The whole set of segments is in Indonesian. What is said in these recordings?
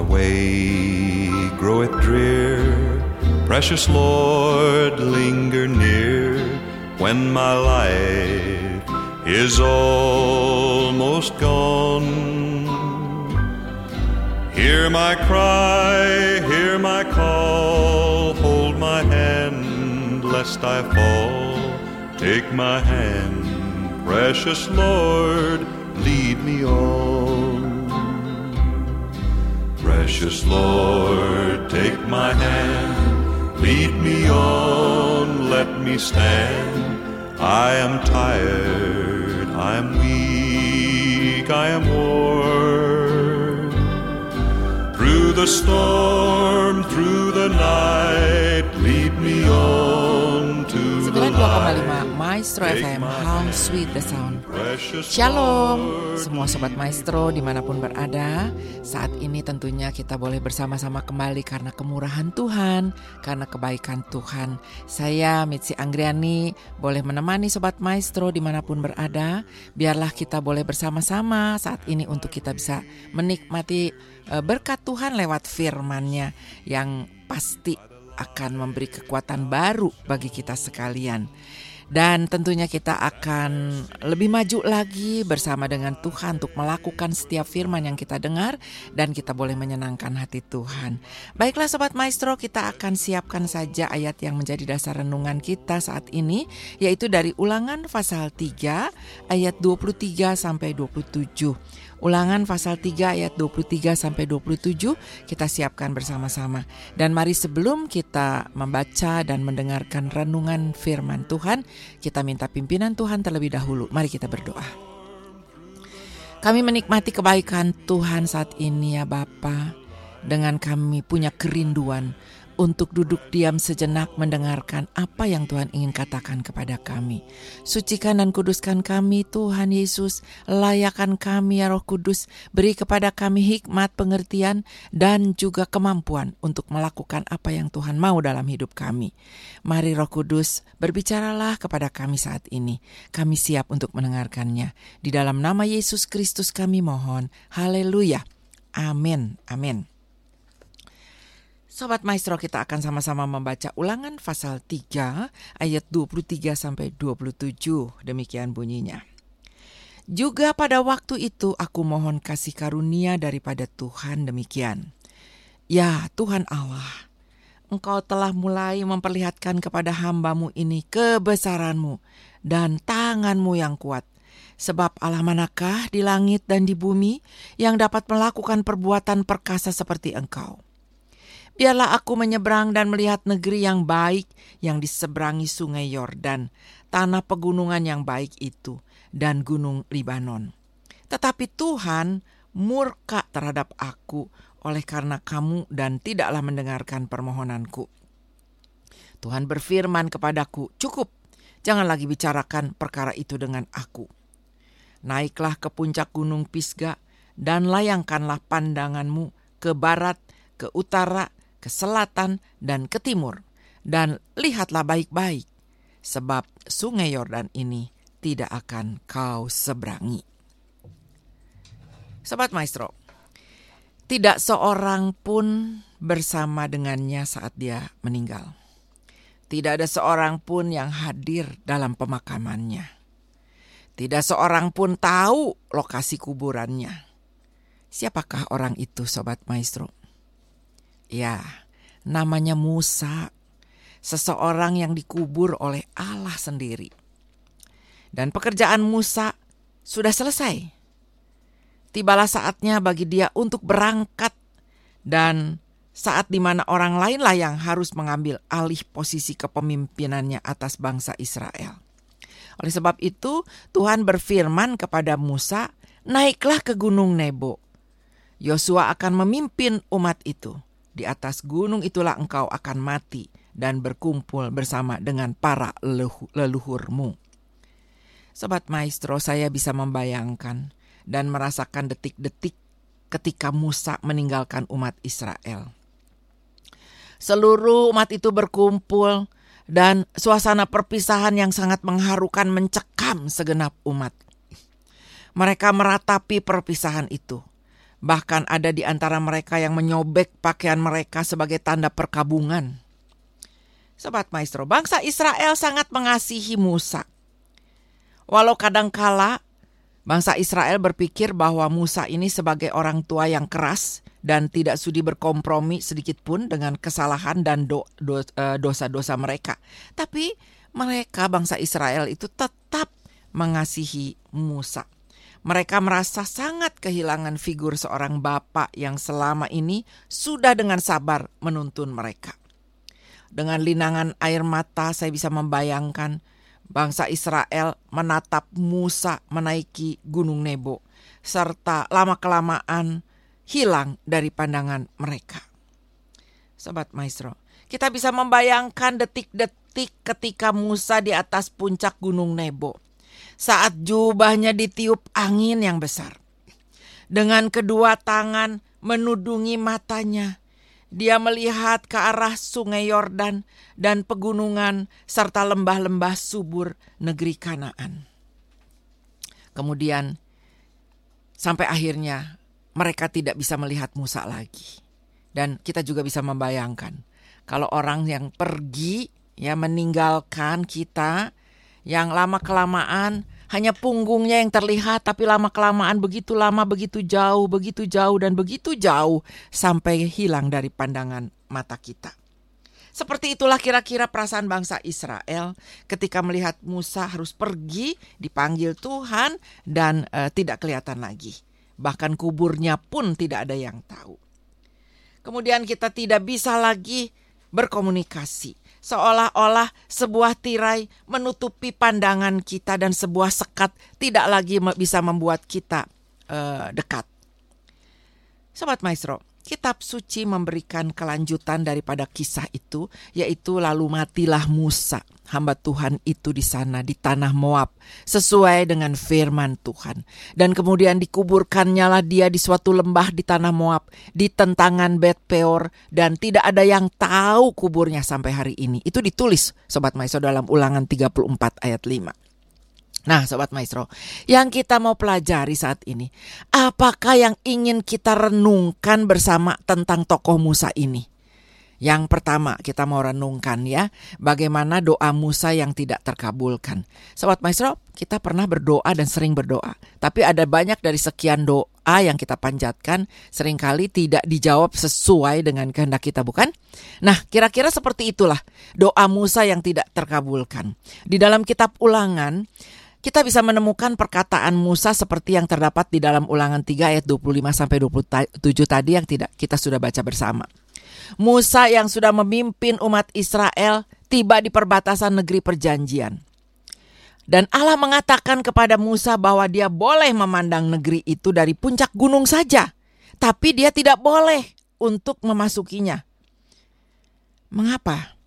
my way groweth drear, precious Lord, linger near when my life is almost gone. Hear my cry, hear my call, hold my hand lest I fall. Take my hand, precious Lord, lead me on. Precious Lord, take my hand, lead me on, let me stand. I am tired, I am weak, I am worn. Through the storm, through the night, lead me on to the 92,5 light. Maestro FM How Sweet the Sound. Shalom. Semua Sobat Maestro di mana pun berada Saat ini tentunya kita boleh bersama-sama kembali karena kemurahan Tuhan Karena kebaikan Tuhan. Saya Mitzi Anggriani boleh menemani Sobat Maestro di mana pun berada. Biarlah kita boleh bersama-sama saat ini untuk kita bisa menikmati eh, berkat Tuhan lewat firman-Nya Yang pasti akan memberi kekuatan baru bagi kita sekalian. Dan tentunya kita akan lebih maju lagi bersama dengan Tuhan untuk melakukan setiap firman yang kita dengar dan kita boleh menyenangkan hati Tuhan. Baiklah Sobat Maestro, kita akan siapkan saja ayat yang menjadi dasar renungan kita saat ini yaitu dari Ulangan pasal 3 ayat 23 sampai 27. Ulangan pasal 3 ayat 23 sampai 27 kita siapkan bersama-sama. Dan mari sebelum kita membaca dan mendengarkan renungan firman Tuhan, kita minta pimpinan Tuhan terlebih dahulu. Mari kita berdoa. Kami menikmati kebaikan Tuhan saat ini ya Bapa. Dengan kami punya kerinduan untuk duduk diam sejenak mendengarkan apa yang Tuhan ingin katakan kepada kami. Sucikan dan kuduskan kami Tuhan Yesus, layakan kami ya Roh Kudus, beri kepada kami hikmat, pengertian, dan juga kemampuan untuk melakukan apa yang Tuhan mau dalam hidup kami. Mari Roh Kudus, berbicaralah kepada kami saat ini. Kami siap untuk mendengarkannya. Di dalam nama Yesus Kristus kami mohon. Haleluya. Amin. Amin. Sobat Maestro kita akan sama-sama membaca ulangan pasal 3 ayat 23 sampai 27. Demikian bunyinya. Juga pada waktu itu aku mohon kasih karunia daripada Tuhan demikian. Ya Tuhan Allah, Engkau telah mulai memperlihatkan kepada hambamu ini kebesaranmu dan tanganmu yang kuat. Sebab Allah manakah di langit dan di bumi yang dapat melakukan perbuatan perkasa seperti engkau. Biarlah aku menyeberang dan melihat negeri yang baik yang diseberangi sungai Yordan, tanah pegunungan yang baik itu, dan gunung Libanon. Tetapi Tuhan murka terhadap aku oleh karena kamu dan tidaklah mendengarkan permohonanku. Tuhan berfirman kepadaku, cukup, jangan lagi bicarakan perkara itu dengan aku. Naiklah ke puncak gunung Pisga dan layangkanlah pandanganmu ke barat, ke utara, ke selatan, dan ke timur. Dan lihatlah baik-baik, sebab sungai Yordan ini tidak akan kau seberangi. Sobat Maestro, tidak seorang pun bersama dengannya saat dia meninggal. Tidak ada seorang pun yang hadir dalam pemakamannya. Tidak seorang pun tahu lokasi kuburannya. Siapakah orang itu, Sobat Maestro? Ya, namanya Musa, seseorang yang dikubur oleh Allah sendiri. Dan pekerjaan Musa sudah selesai. Tibalah saatnya bagi dia untuk berangkat dan saat di mana orang lainlah yang harus mengambil alih posisi kepemimpinannya atas bangsa Israel. Oleh sebab itu, Tuhan berfirman kepada Musa, "Naiklah ke gunung Nebo. Yosua akan memimpin umat itu." Di atas gunung itulah engkau akan mati dan berkumpul bersama dengan para leluhurmu. Sobat Maestro, saya bisa membayangkan dan merasakan detik-detik ketika Musa meninggalkan umat Israel. Seluruh umat itu berkumpul dan suasana perpisahan yang sangat mengharukan mencekam segenap umat. Mereka meratapi perpisahan itu. Bahkan ada di antara mereka yang menyobek pakaian mereka sebagai tanda perkabungan. Sobat Maestro, bangsa Israel sangat mengasihi Musa. Walau kadangkala bangsa Israel berpikir bahwa Musa ini sebagai orang tua yang keras dan tidak sudi berkompromi sedikit pun dengan kesalahan dan eh, dosa-dosa mereka. Tapi mereka bangsa Israel itu tetap mengasihi Musa. Mereka merasa sangat kehilangan figur seorang bapak yang selama ini sudah dengan sabar menuntun mereka. Dengan linangan air mata saya bisa membayangkan bangsa Israel menatap Musa menaiki gunung Nebo serta lama-kelamaan hilang dari pandangan mereka. Sobat Maestro, kita bisa membayangkan detik-detik ketika Musa di atas puncak gunung Nebo saat jubahnya ditiup angin yang besar. Dengan kedua tangan menudungi matanya, dia melihat ke arah sungai Yordan dan pegunungan serta lembah-lembah subur negeri Kanaan. Kemudian sampai akhirnya mereka tidak bisa melihat Musa lagi. Dan kita juga bisa membayangkan kalau orang yang pergi ya meninggalkan kita yang lama kelamaan hanya punggungnya yang terlihat tapi lama kelamaan begitu lama begitu jauh begitu jauh dan begitu jauh sampai hilang dari pandangan mata kita. Seperti itulah kira-kira perasaan bangsa Israel ketika melihat Musa harus pergi dipanggil Tuhan dan e, tidak kelihatan lagi. Bahkan kuburnya pun tidak ada yang tahu. Kemudian kita tidak bisa lagi berkomunikasi seolah-olah sebuah tirai menutupi pandangan kita dan sebuah sekat tidak lagi bisa membuat kita uh, dekat. Sobat Maestro, kitab suci memberikan kelanjutan daripada kisah itu, yaitu lalu matilah Musa hamba Tuhan itu di sana di tanah Moab sesuai dengan firman Tuhan. Dan kemudian dikuburkannya lah dia di suatu lembah di tanah Moab di tentangan Bet Peor dan tidak ada yang tahu kuburnya sampai hari ini. Itu ditulis Sobat Maestro dalam ulangan 34 ayat 5. Nah, sobat maestro, yang kita mau pelajari saat ini, apakah yang ingin kita renungkan bersama tentang tokoh Musa ini? Yang pertama kita mau renungkan ya, bagaimana doa Musa yang tidak terkabulkan. Sobat Maestro, kita pernah berdoa dan sering berdoa. Tapi ada banyak dari sekian doa yang kita panjatkan sering kali tidak dijawab sesuai dengan kehendak kita, bukan? Nah, kira-kira seperti itulah doa Musa yang tidak terkabulkan. Di dalam kitab ulangan, kita bisa menemukan perkataan Musa seperti yang terdapat di dalam ulangan 3 ayat 25 sampai 27 tadi yang tidak kita sudah baca bersama. Musa yang sudah memimpin umat Israel tiba di perbatasan negeri perjanjian. Dan Allah mengatakan kepada Musa bahwa dia boleh memandang negeri itu dari puncak gunung saja, tapi dia tidak boleh untuk memasukinya. Mengapa?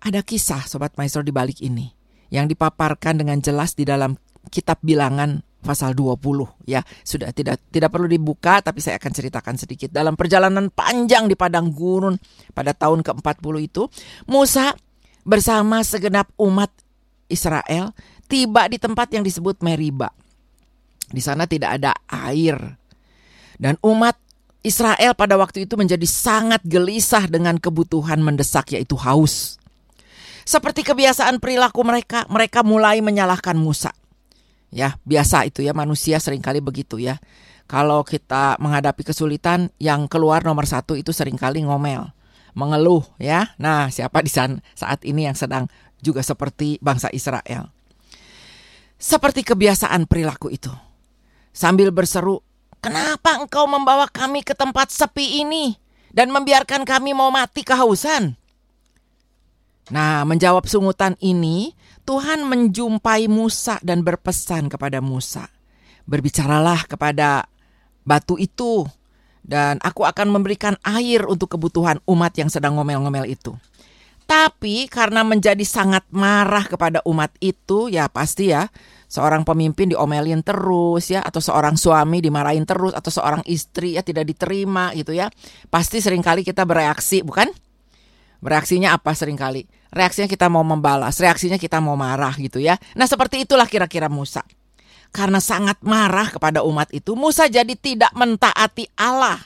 Ada kisah sobat maestro di balik ini yang dipaparkan dengan jelas di dalam kitab Bilangan pasal 20 ya. Sudah tidak tidak perlu dibuka tapi saya akan ceritakan sedikit. Dalam perjalanan panjang di padang gurun pada tahun ke-40 itu, Musa bersama segenap umat Israel tiba di tempat yang disebut Meriba. Di sana tidak ada air. Dan umat Israel pada waktu itu menjadi sangat gelisah dengan kebutuhan mendesak yaitu haus. Seperti kebiasaan perilaku mereka, mereka mulai menyalahkan Musa. Ya, biasa itu ya manusia sering kali begitu ya. Kalau kita menghadapi kesulitan, yang keluar nomor satu itu sering kali ngomel, mengeluh ya. Nah, siapa di sana saat ini yang sedang juga seperti bangsa Israel. Seperti kebiasaan perilaku itu. Sambil berseru, kenapa engkau membawa kami ke tempat sepi ini dan membiarkan kami mau mati kehausan? Nah, menjawab sungutan ini, Tuhan menjumpai Musa dan berpesan kepada Musa, "Berbicaralah kepada batu itu, dan aku akan memberikan air untuk kebutuhan umat yang sedang ngomel-ngomel itu." Tapi karena menjadi sangat marah kepada umat itu, ya pasti ya, seorang pemimpin diomelin terus ya, atau seorang suami dimarahin terus, atau seorang istri ya tidak diterima gitu ya. Pasti sering kali kita bereaksi, bukan? Reaksinya apa sering kali? Reaksinya kita mau membalas, reaksinya kita mau marah gitu ya. Nah seperti itulah kira-kira Musa. karena sangat marah kepada umat itu, Musa jadi tidak mentaati Allah.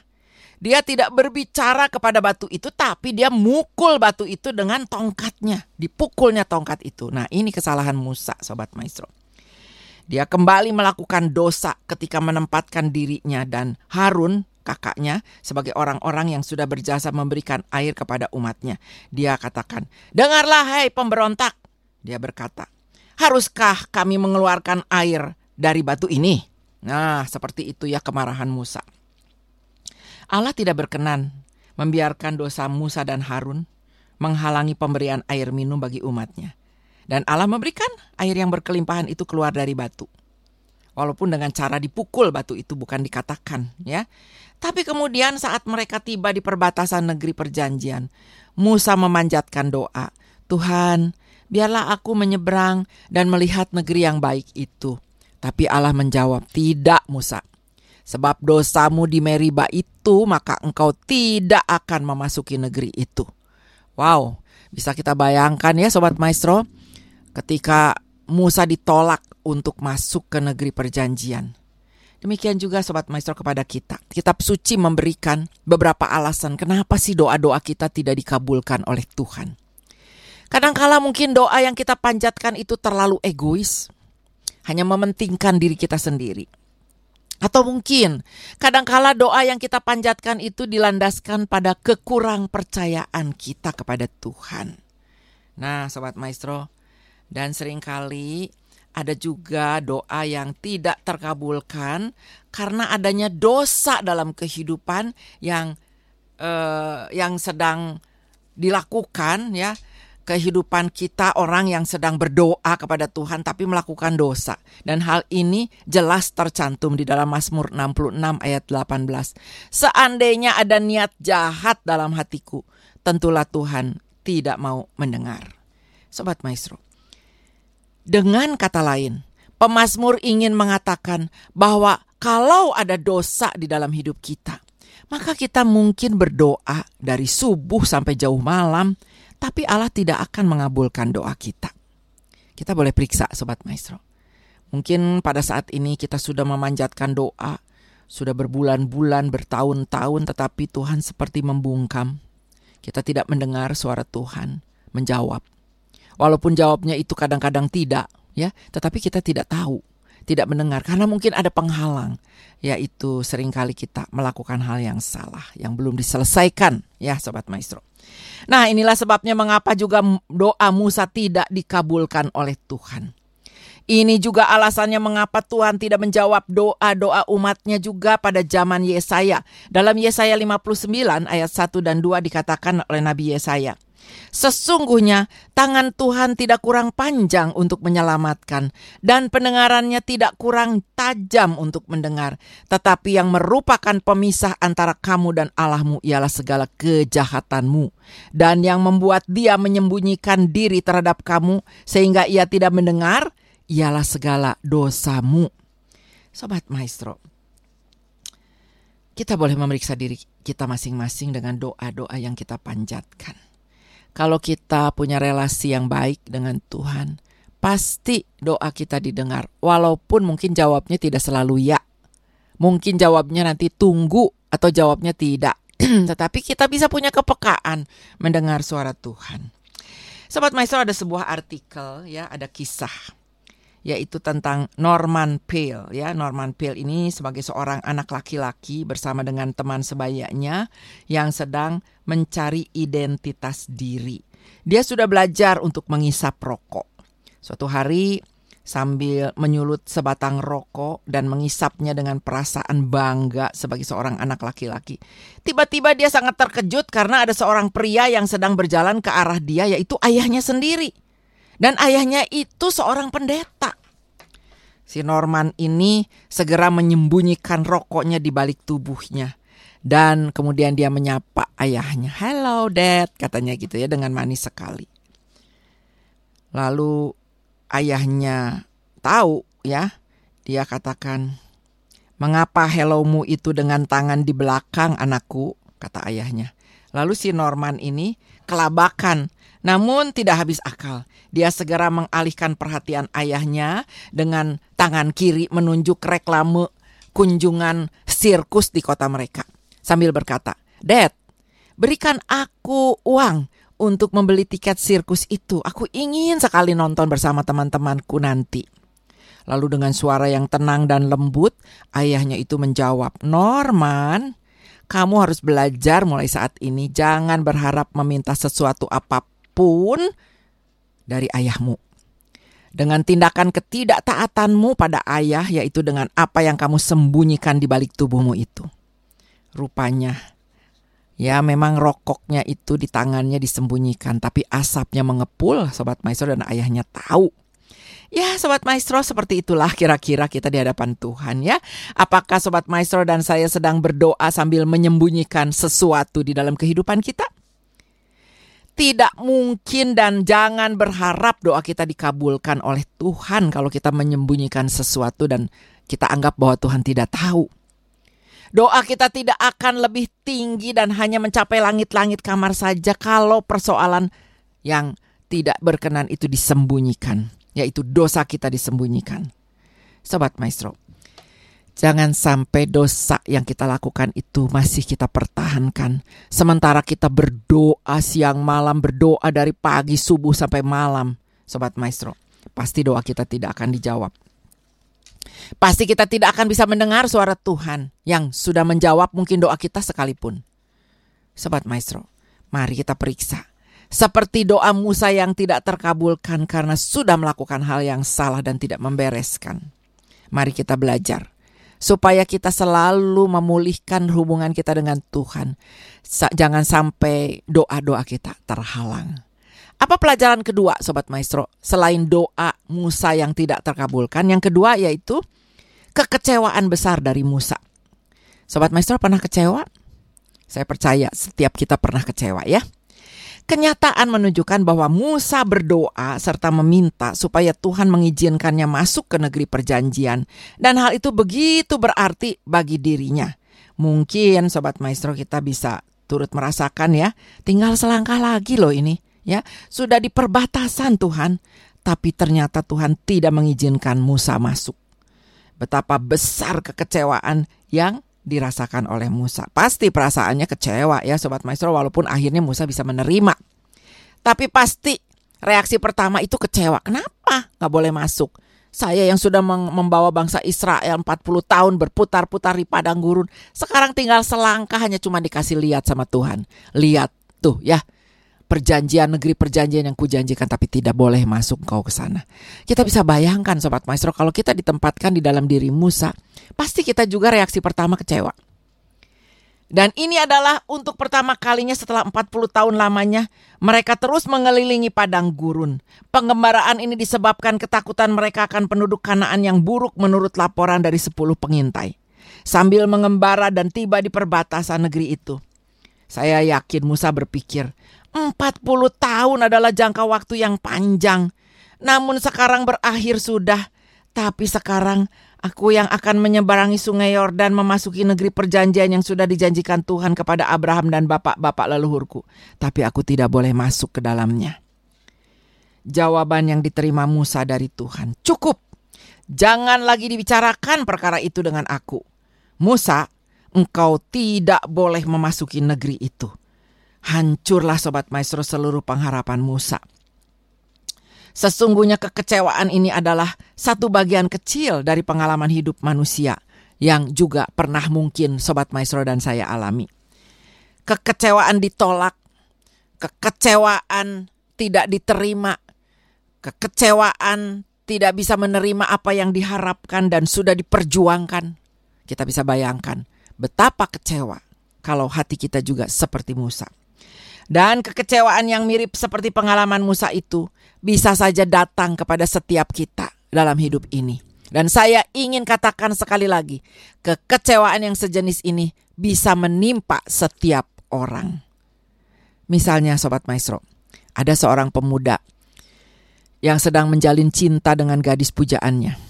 Dia tidak berbicara kepada batu itu, tapi dia mukul batu itu dengan tongkatnya. Dipukulnya tongkat itu. Nah, ini kesalahan Musa, sobat maestro. Dia kembali melakukan dosa ketika menempatkan dirinya dan Harun kakaknya sebagai orang-orang yang sudah berjasa memberikan air kepada umatnya. Dia katakan, "Dengarlah hai pemberontak." Dia berkata, "Haruskah kami mengeluarkan air dari batu ini?" Nah, seperti itu ya kemarahan Musa. Allah tidak berkenan membiarkan dosa Musa dan Harun menghalangi pemberian air minum bagi umatnya. Dan Allah memberikan air yang berkelimpahan itu keluar dari batu. Walaupun dengan cara dipukul batu itu bukan dikatakan ya. Tapi kemudian saat mereka tiba di perbatasan negeri perjanjian, Musa memanjatkan doa, "Tuhan, biarlah aku menyeberang dan melihat negeri yang baik itu." Tapi Allah menjawab, "Tidak, Musa. Sebab dosamu di Meriba itu, maka engkau tidak akan memasuki negeri itu." Wow, bisa kita bayangkan ya sobat maestro, ketika Musa ditolak untuk masuk ke negeri perjanjian. Demikian juga Sobat Maestro kepada kita. Kitab suci memberikan beberapa alasan kenapa sih doa-doa kita tidak dikabulkan oleh Tuhan. Kadangkala mungkin doa yang kita panjatkan itu terlalu egois. Hanya mementingkan diri kita sendiri. Atau mungkin kadangkala doa yang kita panjatkan itu dilandaskan pada kekurang percayaan kita kepada Tuhan. Nah, Sobat Maestro, dan sering kali ada juga doa yang tidak terkabulkan karena adanya dosa dalam kehidupan yang uh, yang sedang dilakukan ya. Kehidupan kita orang yang sedang berdoa kepada Tuhan tapi melakukan dosa. Dan hal ini jelas tercantum di dalam Mazmur 66 ayat 18 seandainya ada niat jahat dalam hatiku tentulah Tuhan tidak mau mendengar. Sobat maestro dengan kata lain, pemazmur ingin mengatakan bahwa kalau ada dosa di dalam hidup kita, maka kita mungkin berdoa dari subuh sampai jauh malam, tapi Allah tidak akan mengabulkan doa kita. Kita boleh periksa sobat maestro. Mungkin pada saat ini kita sudah memanjatkan doa, sudah berbulan-bulan, bertahun-tahun, tetapi Tuhan seperti membungkam. Kita tidak mendengar suara Tuhan menjawab. Walaupun jawabnya itu kadang-kadang tidak, ya, tetapi kita tidak tahu, tidak mendengar karena mungkin ada penghalang, yaitu sering kali kita melakukan hal yang salah yang belum diselesaikan, ya, sobat maestro. Nah, inilah sebabnya mengapa juga doa Musa tidak dikabulkan oleh Tuhan. Ini juga alasannya mengapa Tuhan tidak menjawab doa-doa umatnya juga pada zaman Yesaya. Dalam Yesaya 59 ayat 1 dan 2 dikatakan oleh Nabi Yesaya. Sesungguhnya tangan Tuhan tidak kurang panjang untuk menyelamatkan, dan pendengarannya tidak kurang tajam untuk mendengar. Tetapi yang merupakan pemisah antara kamu dan Allahmu ialah segala kejahatanmu, dan yang membuat Dia menyembunyikan diri terhadap kamu sehingga Ia tidak mendengar ialah segala dosamu. Sobat Maestro, kita boleh memeriksa diri kita masing-masing dengan doa-doa yang kita panjatkan. Kalau kita punya relasi yang baik dengan Tuhan, pasti doa kita didengar. Walaupun mungkin jawabnya tidak selalu ya. Mungkin jawabnya nanti tunggu atau jawabnya tidak. Tetapi kita bisa punya kepekaan mendengar suara Tuhan. Sobat Maestro ada sebuah artikel ya, ada kisah yaitu tentang Norman Pale ya. Norman Pale ini sebagai seorang anak laki-laki bersama dengan teman sebayanya yang sedang mencari identitas diri. Dia sudah belajar untuk mengisap rokok. Suatu hari sambil menyulut sebatang rokok dan mengisapnya dengan perasaan bangga sebagai seorang anak laki-laki. Tiba-tiba dia sangat terkejut karena ada seorang pria yang sedang berjalan ke arah dia yaitu ayahnya sendiri. Dan ayahnya itu seorang pendeta. Si Norman ini segera menyembunyikan rokoknya di balik tubuhnya. Dan kemudian dia menyapa ayahnya. Hello dad, katanya gitu ya dengan manis sekali. Lalu ayahnya tahu ya, dia katakan, Mengapa hellomu itu dengan tangan di belakang anakku? Kata ayahnya. Lalu si Norman ini kelabakan, namun tidak habis akal. Dia segera mengalihkan perhatian ayahnya dengan tangan kiri menunjuk reklame kunjungan sirkus di kota mereka. Sambil berkata, Dad, berikan aku uang untuk membeli tiket sirkus itu. Aku ingin sekali nonton bersama teman-temanku nanti. Lalu dengan suara yang tenang dan lembut, ayahnya itu menjawab, Norman, kamu harus belajar mulai saat ini. Jangan berharap meminta sesuatu apa pun dari ayahmu. Dengan tindakan ketidaktaatanmu pada ayah, yaitu dengan apa yang kamu sembunyikan di balik tubuhmu itu. Rupanya, ya memang rokoknya itu di tangannya disembunyikan, tapi asapnya mengepul, Sobat Maestro dan ayahnya tahu. Ya Sobat Maestro seperti itulah kira-kira kita di hadapan Tuhan ya. Apakah Sobat Maestro dan saya sedang berdoa sambil menyembunyikan sesuatu di dalam kehidupan kita? Tidak mungkin dan jangan berharap doa kita dikabulkan oleh Tuhan kalau kita menyembunyikan sesuatu dan kita anggap bahwa Tuhan tidak tahu. Doa kita tidak akan lebih tinggi dan hanya mencapai langit-langit kamar saja kalau persoalan yang tidak berkenan itu disembunyikan, yaitu dosa kita disembunyikan. Sobat Maestro, Jangan sampai dosa yang kita lakukan itu masih kita pertahankan. Sementara kita berdoa siang malam, berdoa dari pagi subuh sampai malam. Sobat Maestro, pasti doa kita tidak akan dijawab. Pasti kita tidak akan bisa mendengar suara Tuhan yang sudah menjawab mungkin doa kita sekalipun. Sobat Maestro, mari kita periksa. Seperti doa Musa yang tidak terkabulkan karena sudah melakukan hal yang salah dan tidak membereskan. Mari kita belajar supaya kita selalu memulihkan hubungan kita dengan Tuhan. Jangan sampai doa-doa kita terhalang. Apa pelajaran kedua Sobat Maestro? Selain doa Musa yang tidak terkabulkan. Yang kedua yaitu kekecewaan besar dari Musa. Sobat Maestro pernah kecewa? Saya percaya setiap kita pernah kecewa ya. Kenyataan menunjukkan bahwa Musa berdoa serta meminta supaya Tuhan mengizinkannya masuk ke negeri perjanjian, dan hal itu begitu berarti bagi dirinya. Mungkin sobat maestro kita bisa turut merasakan ya, tinggal selangkah lagi loh ini, ya, sudah di perbatasan Tuhan, tapi ternyata Tuhan tidak mengizinkan Musa masuk. Betapa besar kekecewaan yang dirasakan oleh Musa. Pasti perasaannya kecewa ya Sobat Maestro walaupun akhirnya Musa bisa menerima. Tapi pasti reaksi pertama itu kecewa. Kenapa nggak boleh masuk? Saya yang sudah membawa bangsa Israel 40 tahun berputar-putar di padang gurun. Sekarang tinggal selangkah hanya cuma dikasih lihat sama Tuhan. Lihat tuh ya perjanjian negeri perjanjian yang kujanjikan tapi tidak boleh masuk kau ke sana. Kita bisa bayangkan sobat maestro kalau kita ditempatkan di dalam diri Musa, pasti kita juga reaksi pertama kecewa. Dan ini adalah untuk pertama kalinya setelah 40 tahun lamanya mereka terus mengelilingi padang gurun. Pengembaraan ini disebabkan ketakutan mereka akan penduduk Kanaan yang buruk menurut laporan dari 10 pengintai. Sambil mengembara dan tiba di perbatasan negeri itu. Saya yakin Musa berpikir, 40 tahun adalah jangka waktu yang panjang. Namun sekarang berakhir sudah. Tapi sekarang aku yang akan menyeberangi sungai Yordan memasuki negeri perjanjian yang sudah dijanjikan Tuhan kepada Abraham dan bapak-bapak leluhurku. Tapi aku tidak boleh masuk ke dalamnya. Jawaban yang diterima Musa dari Tuhan. Cukup. Jangan lagi dibicarakan perkara itu dengan aku. Musa, engkau tidak boleh memasuki negeri itu Hancurlah Sobat Maestro seluruh pengharapan Musa. Sesungguhnya kekecewaan ini adalah satu bagian kecil dari pengalaman hidup manusia yang juga pernah mungkin Sobat Maestro dan saya alami. Kekecewaan ditolak, kekecewaan tidak diterima, kekecewaan tidak bisa menerima apa yang diharapkan dan sudah diperjuangkan. Kita bisa bayangkan betapa kecewa kalau hati kita juga seperti Musa. Dan kekecewaan yang mirip seperti pengalaman Musa itu bisa saja datang kepada setiap kita dalam hidup ini. Dan saya ingin katakan sekali lagi, kekecewaan yang sejenis ini bisa menimpa setiap orang. Misalnya Sobat Maestro, ada seorang pemuda yang sedang menjalin cinta dengan gadis pujaannya.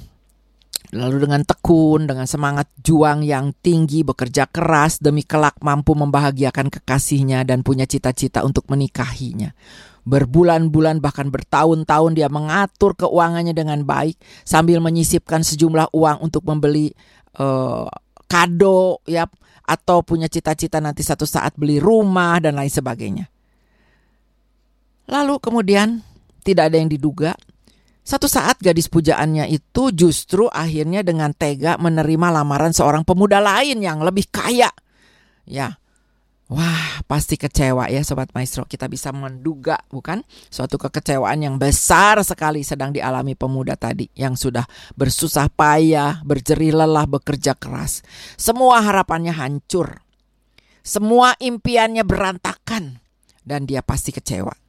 Lalu dengan tekun, dengan semangat juang yang tinggi, bekerja keras demi kelak mampu membahagiakan kekasihnya dan punya cita-cita untuk menikahinya. Berbulan-bulan bahkan bertahun-tahun dia mengatur keuangannya dengan baik sambil menyisipkan sejumlah uang untuk membeli uh, kado ya atau punya cita-cita nanti satu saat beli rumah dan lain sebagainya. Lalu kemudian tidak ada yang diduga satu saat gadis pujaannya itu justru akhirnya dengan tega menerima lamaran seorang pemuda lain yang lebih kaya. Ya, wah pasti kecewa ya Sobat Maestro. Kita bisa menduga bukan? Suatu kekecewaan yang besar sekali sedang dialami pemuda tadi. Yang sudah bersusah payah, berjerih lelah, bekerja keras. Semua harapannya hancur. Semua impiannya berantakan. Dan dia pasti kecewa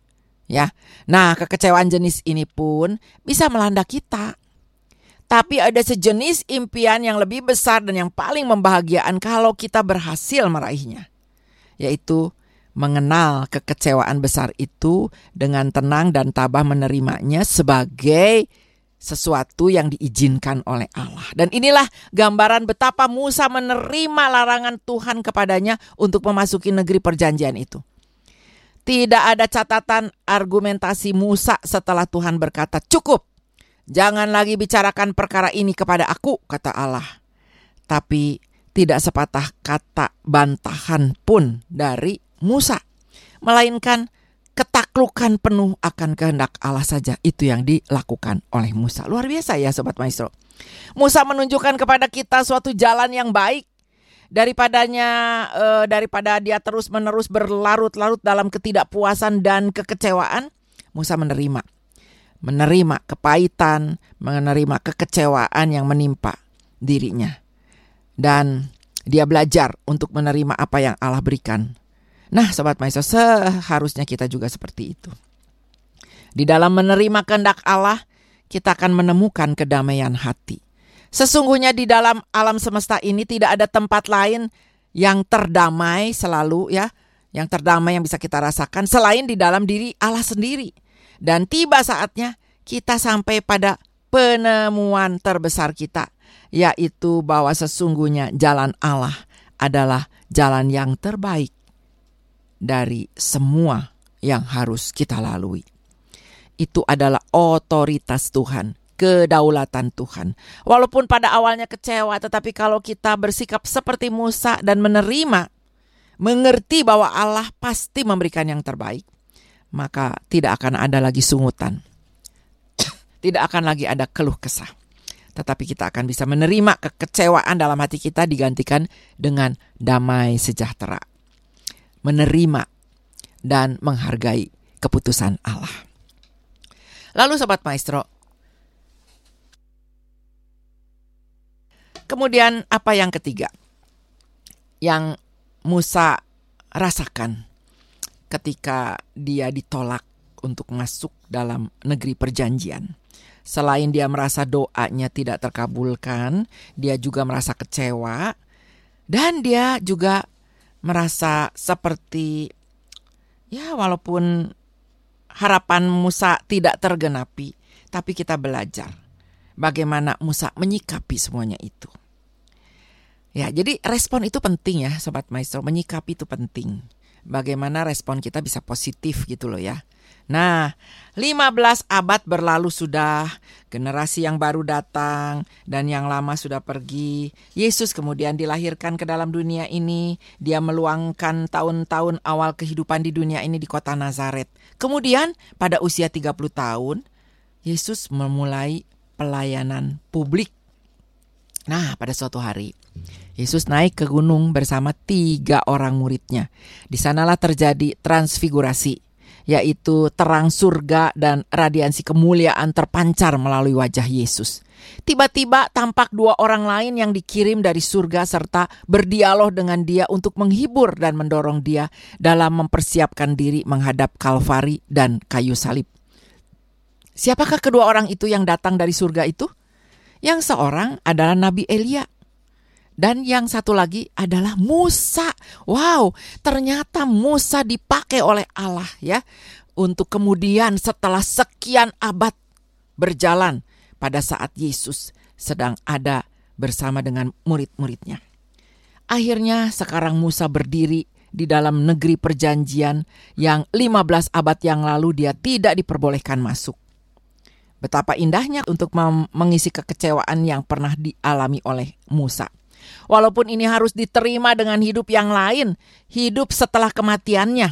ya. Nah, kekecewaan jenis ini pun bisa melanda kita. Tapi ada sejenis impian yang lebih besar dan yang paling membahagiakan kalau kita berhasil meraihnya, yaitu mengenal kekecewaan besar itu dengan tenang dan tabah menerimanya sebagai sesuatu yang diizinkan oleh Allah. Dan inilah gambaran betapa Musa menerima larangan Tuhan kepadanya untuk memasuki negeri perjanjian itu. Tidak ada catatan argumentasi Musa setelah Tuhan berkata, "Cukup, jangan lagi bicarakan perkara ini kepada aku," kata Allah. Tapi tidak sepatah kata bantahan pun dari Musa, melainkan ketaklukan penuh akan kehendak Allah saja itu yang dilakukan oleh Musa. Luar biasa ya sobat maestro. Musa menunjukkan kepada kita suatu jalan yang baik daripadanya uh, daripada dia terus-menerus berlarut-larut dalam ketidakpuasan dan kekecewaan, Musa menerima. Menerima kepahitan, menerima kekecewaan yang menimpa dirinya. Dan dia belajar untuk menerima apa yang Allah berikan. Nah, sobat maestro, seharusnya kita juga seperti itu. Di dalam menerima kehendak Allah, kita akan menemukan kedamaian hati. Sesungguhnya di dalam alam semesta ini tidak ada tempat lain yang terdamai selalu ya, yang terdamai yang bisa kita rasakan selain di dalam diri Allah sendiri. Dan tiba saatnya kita sampai pada penemuan terbesar kita, yaitu bahwa sesungguhnya jalan Allah adalah jalan yang terbaik dari semua yang harus kita lalui. Itu adalah otoritas Tuhan kedaulatan Tuhan. Walaupun pada awalnya kecewa, tetapi kalau kita bersikap seperti Musa dan menerima, mengerti bahwa Allah pasti memberikan yang terbaik, maka tidak akan ada lagi sungutan. tidak akan lagi ada keluh kesah. Tetapi kita akan bisa menerima kekecewaan dalam hati kita digantikan dengan damai sejahtera. Menerima dan menghargai keputusan Allah. Lalu sobat maestro, Kemudian apa yang ketiga? Yang Musa rasakan ketika dia ditolak untuk masuk dalam negeri perjanjian. Selain dia merasa doanya tidak terkabulkan, dia juga merasa kecewa dan dia juga merasa seperti ya walaupun harapan Musa tidak tergenapi, tapi kita belajar bagaimana Musa menyikapi semuanya itu. Ya, jadi respon itu penting ya Sobat Maestro, menyikapi itu penting. Bagaimana respon kita bisa positif gitu loh ya. Nah, 15 abad berlalu sudah, generasi yang baru datang dan yang lama sudah pergi. Yesus kemudian dilahirkan ke dalam dunia ini, dia meluangkan tahun-tahun awal kehidupan di dunia ini di kota Nazaret. Kemudian pada usia 30 tahun, Yesus memulai pelayanan publik. Nah, pada suatu hari Yesus naik ke gunung bersama tiga orang muridnya. Di sanalah terjadi transfigurasi, yaitu terang surga dan radiansi kemuliaan terpancar melalui wajah Yesus. Tiba-tiba tampak dua orang lain yang dikirim dari surga serta berdialog dengan dia untuk menghibur dan mendorong dia dalam mempersiapkan diri menghadap Kalvari dan kayu salib. Siapakah kedua orang itu yang datang dari surga itu? Yang seorang adalah Nabi Elia dan yang satu lagi adalah Musa. Wow, ternyata Musa dipakai oleh Allah ya untuk kemudian setelah sekian abad berjalan pada saat Yesus sedang ada bersama dengan murid-muridnya. Akhirnya sekarang Musa berdiri di dalam negeri perjanjian yang 15 abad yang lalu dia tidak diperbolehkan masuk. Betapa indahnya untuk mengisi kekecewaan yang pernah dialami oleh Musa. Walaupun ini harus diterima dengan hidup yang lain, hidup setelah kematiannya.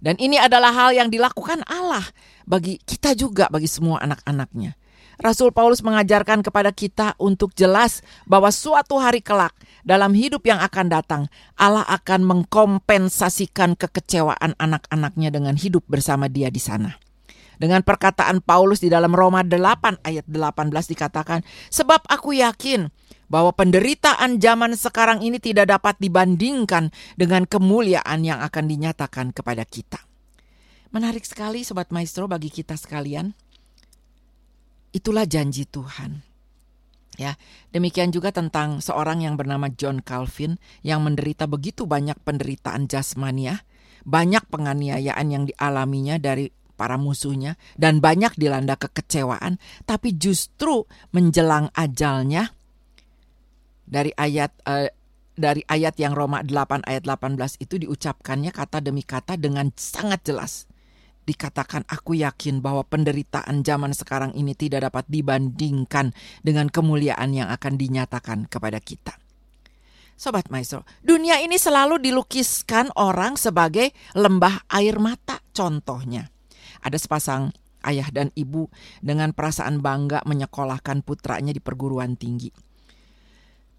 Dan ini adalah hal yang dilakukan Allah bagi kita juga, bagi semua anak-anaknya. Rasul Paulus mengajarkan kepada kita untuk jelas bahwa suatu hari kelak dalam hidup yang akan datang, Allah akan mengkompensasikan kekecewaan anak-anaknya dengan hidup bersama dia di sana. Dengan perkataan Paulus di dalam Roma 8 ayat 18 dikatakan, Sebab aku yakin bahwa penderitaan zaman sekarang ini tidak dapat dibandingkan dengan kemuliaan yang akan dinyatakan kepada kita. Menarik sekali Sobat Maestro bagi kita sekalian. Itulah janji Tuhan. Ya, demikian juga tentang seorang yang bernama John Calvin yang menderita begitu banyak penderitaan jasmania, banyak penganiayaan yang dialaminya dari para musuhnya dan banyak dilanda kekecewaan, tapi justru menjelang ajalnya dari ayat uh, dari ayat yang Roma 8 ayat 18 itu diucapkannya kata demi kata dengan sangat jelas dikatakan aku yakin bahwa penderitaan zaman sekarang ini tidak dapat dibandingkan dengan kemuliaan yang akan dinyatakan kepada kita. Sobat Maestro, dunia ini selalu dilukiskan orang sebagai lembah air mata contohnya. Ada sepasang ayah dan ibu dengan perasaan bangga menyekolahkan putranya di perguruan tinggi.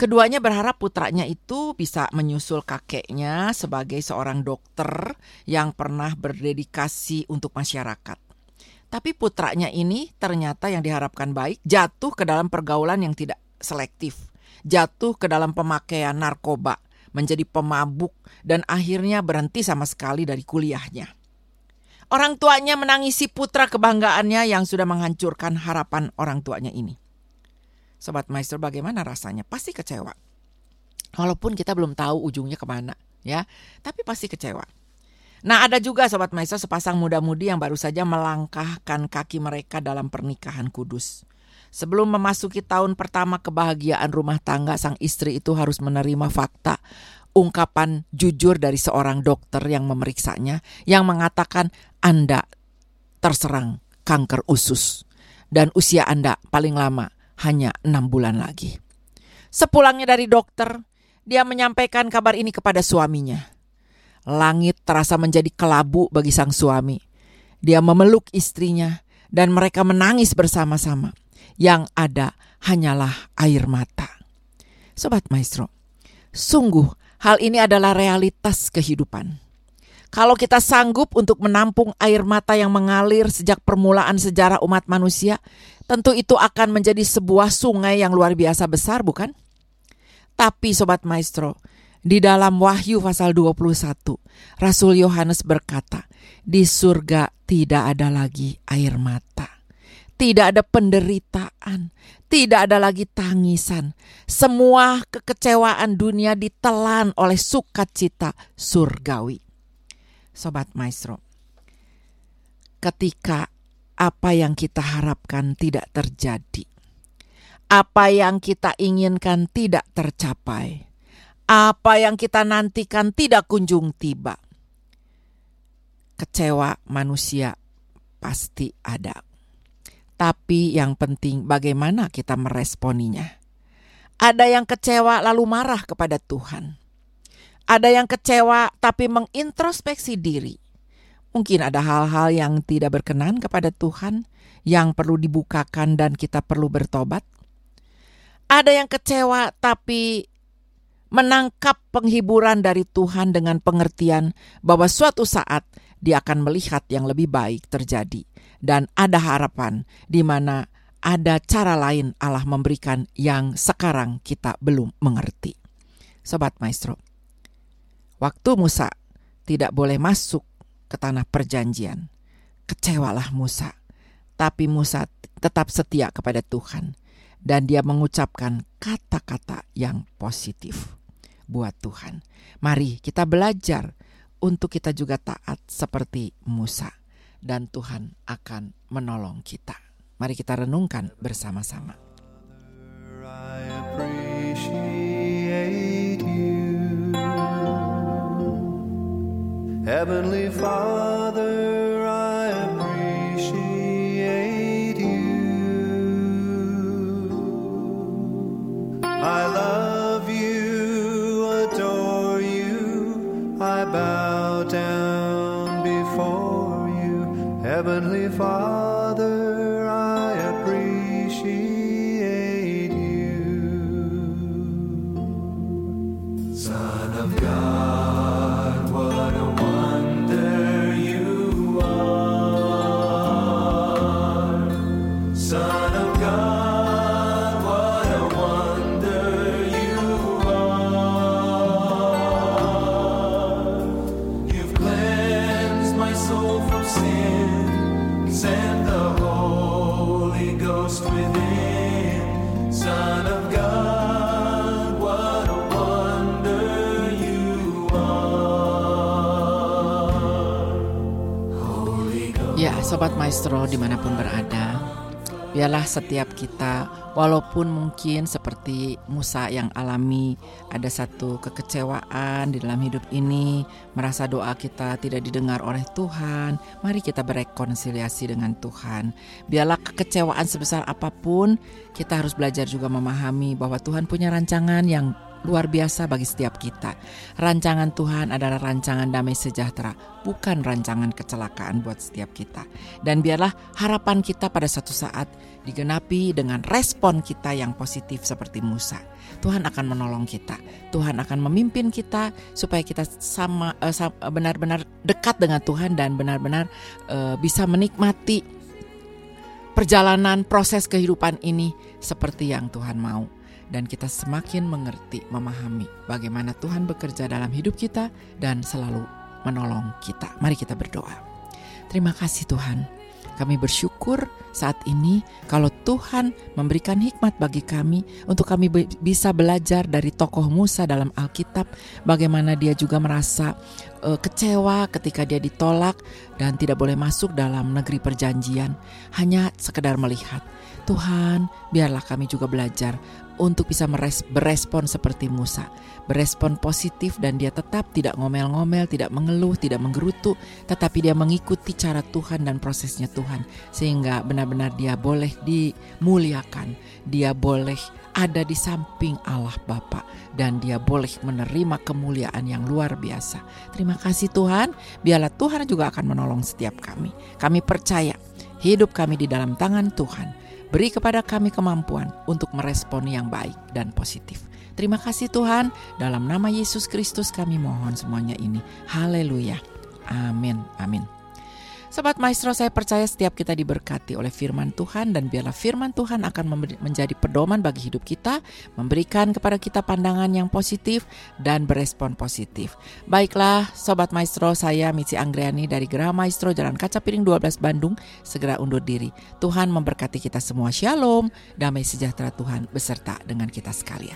Keduanya berharap putranya itu bisa menyusul kakeknya sebagai seorang dokter yang pernah berdedikasi untuk masyarakat. Tapi putranya ini ternyata yang diharapkan baik jatuh ke dalam pergaulan yang tidak selektif, jatuh ke dalam pemakaian narkoba, menjadi pemabuk, dan akhirnya berhenti sama sekali dari kuliahnya. Orang tuanya menangisi putra kebanggaannya yang sudah menghancurkan harapan orang tuanya ini. Sobat Maestro bagaimana rasanya? Pasti kecewa. Walaupun kita belum tahu ujungnya ke mana ya, tapi pasti kecewa. Nah ada juga Sobat Maestro sepasang muda-mudi yang baru saja melangkahkan kaki mereka dalam pernikahan kudus. Sebelum memasuki tahun pertama kebahagiaan rumah tangga, sang istri itu harus menerima fakta ungkapan jujur dari seorang dokter yang memeriksanya yang mengatakan Anda terserang kanker usus dan usia Anda paling lama hanya enam bulan lagi. Sepulangnya dari dokter, dia menyampaikan kabar ini kepada suaminya. Langit terasa menjadi kelabu bagi sang suami. Dia memeluk istrinya dan mereka menangis bersama-sama. Yang ada hanyalah air mata. Sobat Maestro, sungguh hal ini adalah realitas kehidupan. Kalau kita sanggup untuk menampung air mata yang mengalir sejak permulaan sejarah umat manusia, tentu itu akan menjadi sebuah sungai yang luar biasa besar, bukan? Tapi Sobat Maestro, di dalam Wahyu pasal 21, Rasul Yohanes berkata, di surga tidak ada lagi air mata. Tidak ada penderitaan, tidak ada lagi tangisan. Semua kekecewaan dunia ditelan oleh sukacita surgawi. Sobat Maestro, ketika apa yang kita harapkan tidak terjadi, apa yang kita inginkan tidak tercapai, apa yang kita nantikan tidak kunjung tiba, kecewa manusia pasti ada. Tapi yang penting bagaimana kita meresponinya. Ada yang kecewa lalu marah kepada Tuhan ada yang kecewa tapi mengintrospeksi diri. Mungkin ada hal-hal yang tidak berkenan kepada Tuhan yang perlu dibukakan dan kita perlu bertobat. Ada yang kecewa tapi menangkap penghiburan dari Tuhan dengan pengertian bahwa suatu saat dia akan melihat yang lebih baik terjadi dan ada harapan di mana ada cara lain Allah memberikan yang sekarang kita belum mengerti. Sobat Maestro, Waktu Musa tidak boleh masuk ke tanah perjanjian. Kecewalah Musa. Tapi Musa tetap setia kepada Tuhan. Dan dia mengucapkan kata-kata yang positif buat Tuhan. Mari kita belajar untuk kita juga taat seperti Musa. Dan Tuhan akan menolong kita. Mari kita renungkan bersama-sama. Heavenly Father, Maestro di mana pun berada, biarlah setiap kita, walaupun mungkin seperti Musa yang alami ada satu kekecewaan di dalam hidup ini, merasa doa kita tidak didengar oleh Tuhan, mari kita berekonsiliasi dengan Tuhan. Biarlah kekecewaan sebesar apa pun, kita harus belajar juga memahami bahwa Tuhan punya rancangan yang luar biasa bagi setiap kita. Rancangan Tuhan adalah rancangan damai sejahtera, bukan rancangan kecelakaan buat setiap kita. Dan biarlah harapan kita pada satu saat digenapi dengan respon kita yang positif seperti Musa. Tuhan akan menolong kita. Tuhan akan memimpin kita supaya kita sama eh, sa- benar-benar dekat dengan Tuhan dan benar-benar eh, bisa menikmati perjalanan proses kehidupan ini seperti yang Tuhan mau dan kita semakin mengerti, memahami bagaimana Tuhan bekerja dalam hidup kita dan selalu menolong kita. Mari kita berdoa. Terima kasih Tuhan. Kami bersyukur saat ini kalau Tuhan memberikan hikmat bagi kami untuk kami bisa belajar dari tokoh Musa dalam Alkitab bagaimana dia juga merasa eh, kecewa ketika dia ditolak dan tidak boleh masuk dalam negeri perjanjian hanya sekedar melihat. Tuhan, biarlah kami juga belajar untuk bisa meres- berespon seperti Musa, berespon positif dan dia tetap tidak ngomel-ngomel, tidak mengeluh, tidak menggerutu, tetapi dia mengikuti cara Tuhan dan prosesnya Tuhan sehingga benar-benar dia boleh dimuliakan, dia boleh ada di samping Allah Bapa dan dia boleh menerima kemuliaan yang luar biasa. Terima kasih Tuhan, biarlah Tuhan juga akan menolong setiap kami. Kami percaya hidup kami di dalam tangan Tuhan. Beri kepada kami kemampuan untuk merespon yang baik dan positif. Terima kasih Tuhan, dalam nama Yesus Kristus kami mohon semuanya ini. Haleluya. Amin. Amin. Sobat Maestro, saya percaya setiap kita diberkati oleh firman Tuhan dan biarlah firman Tuhan akan menjadi pedoman bagi hidup kita, memberikan kepada kita pandangan yang positif dan berespon positif. Baiklah, Sobat Maestro, saya Mitzi Anggriani dari Geraha Maestro Jalan Kaca Piring 12 Bandung, segera undur diri. Tuhan memberkati kita semua. Shalom, damai sejahtera Tuhan beserta dengan kita sekalian.